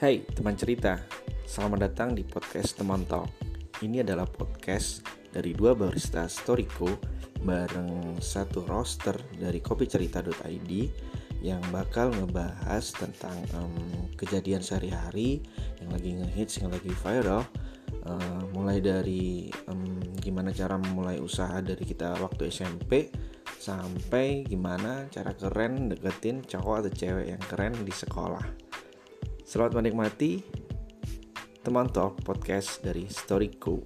Hai teman cerita, selamat datang di podcast Teman Talk. Ini adalah podcast dari dua barista Storyco bareng satu roster dari kopicerita.id yang bakal ngebahas tentang um, kejadian sehari-hari yang lagi ngehits, yang lagi viral. Uh, mulai dari um, gimana cara memulai usaha dari kita waktu SMP sampai gimana cara keren deketin cowok atau cewek yang keren di sekolah. Selamat menikmati teman talk podcast dari Storyco.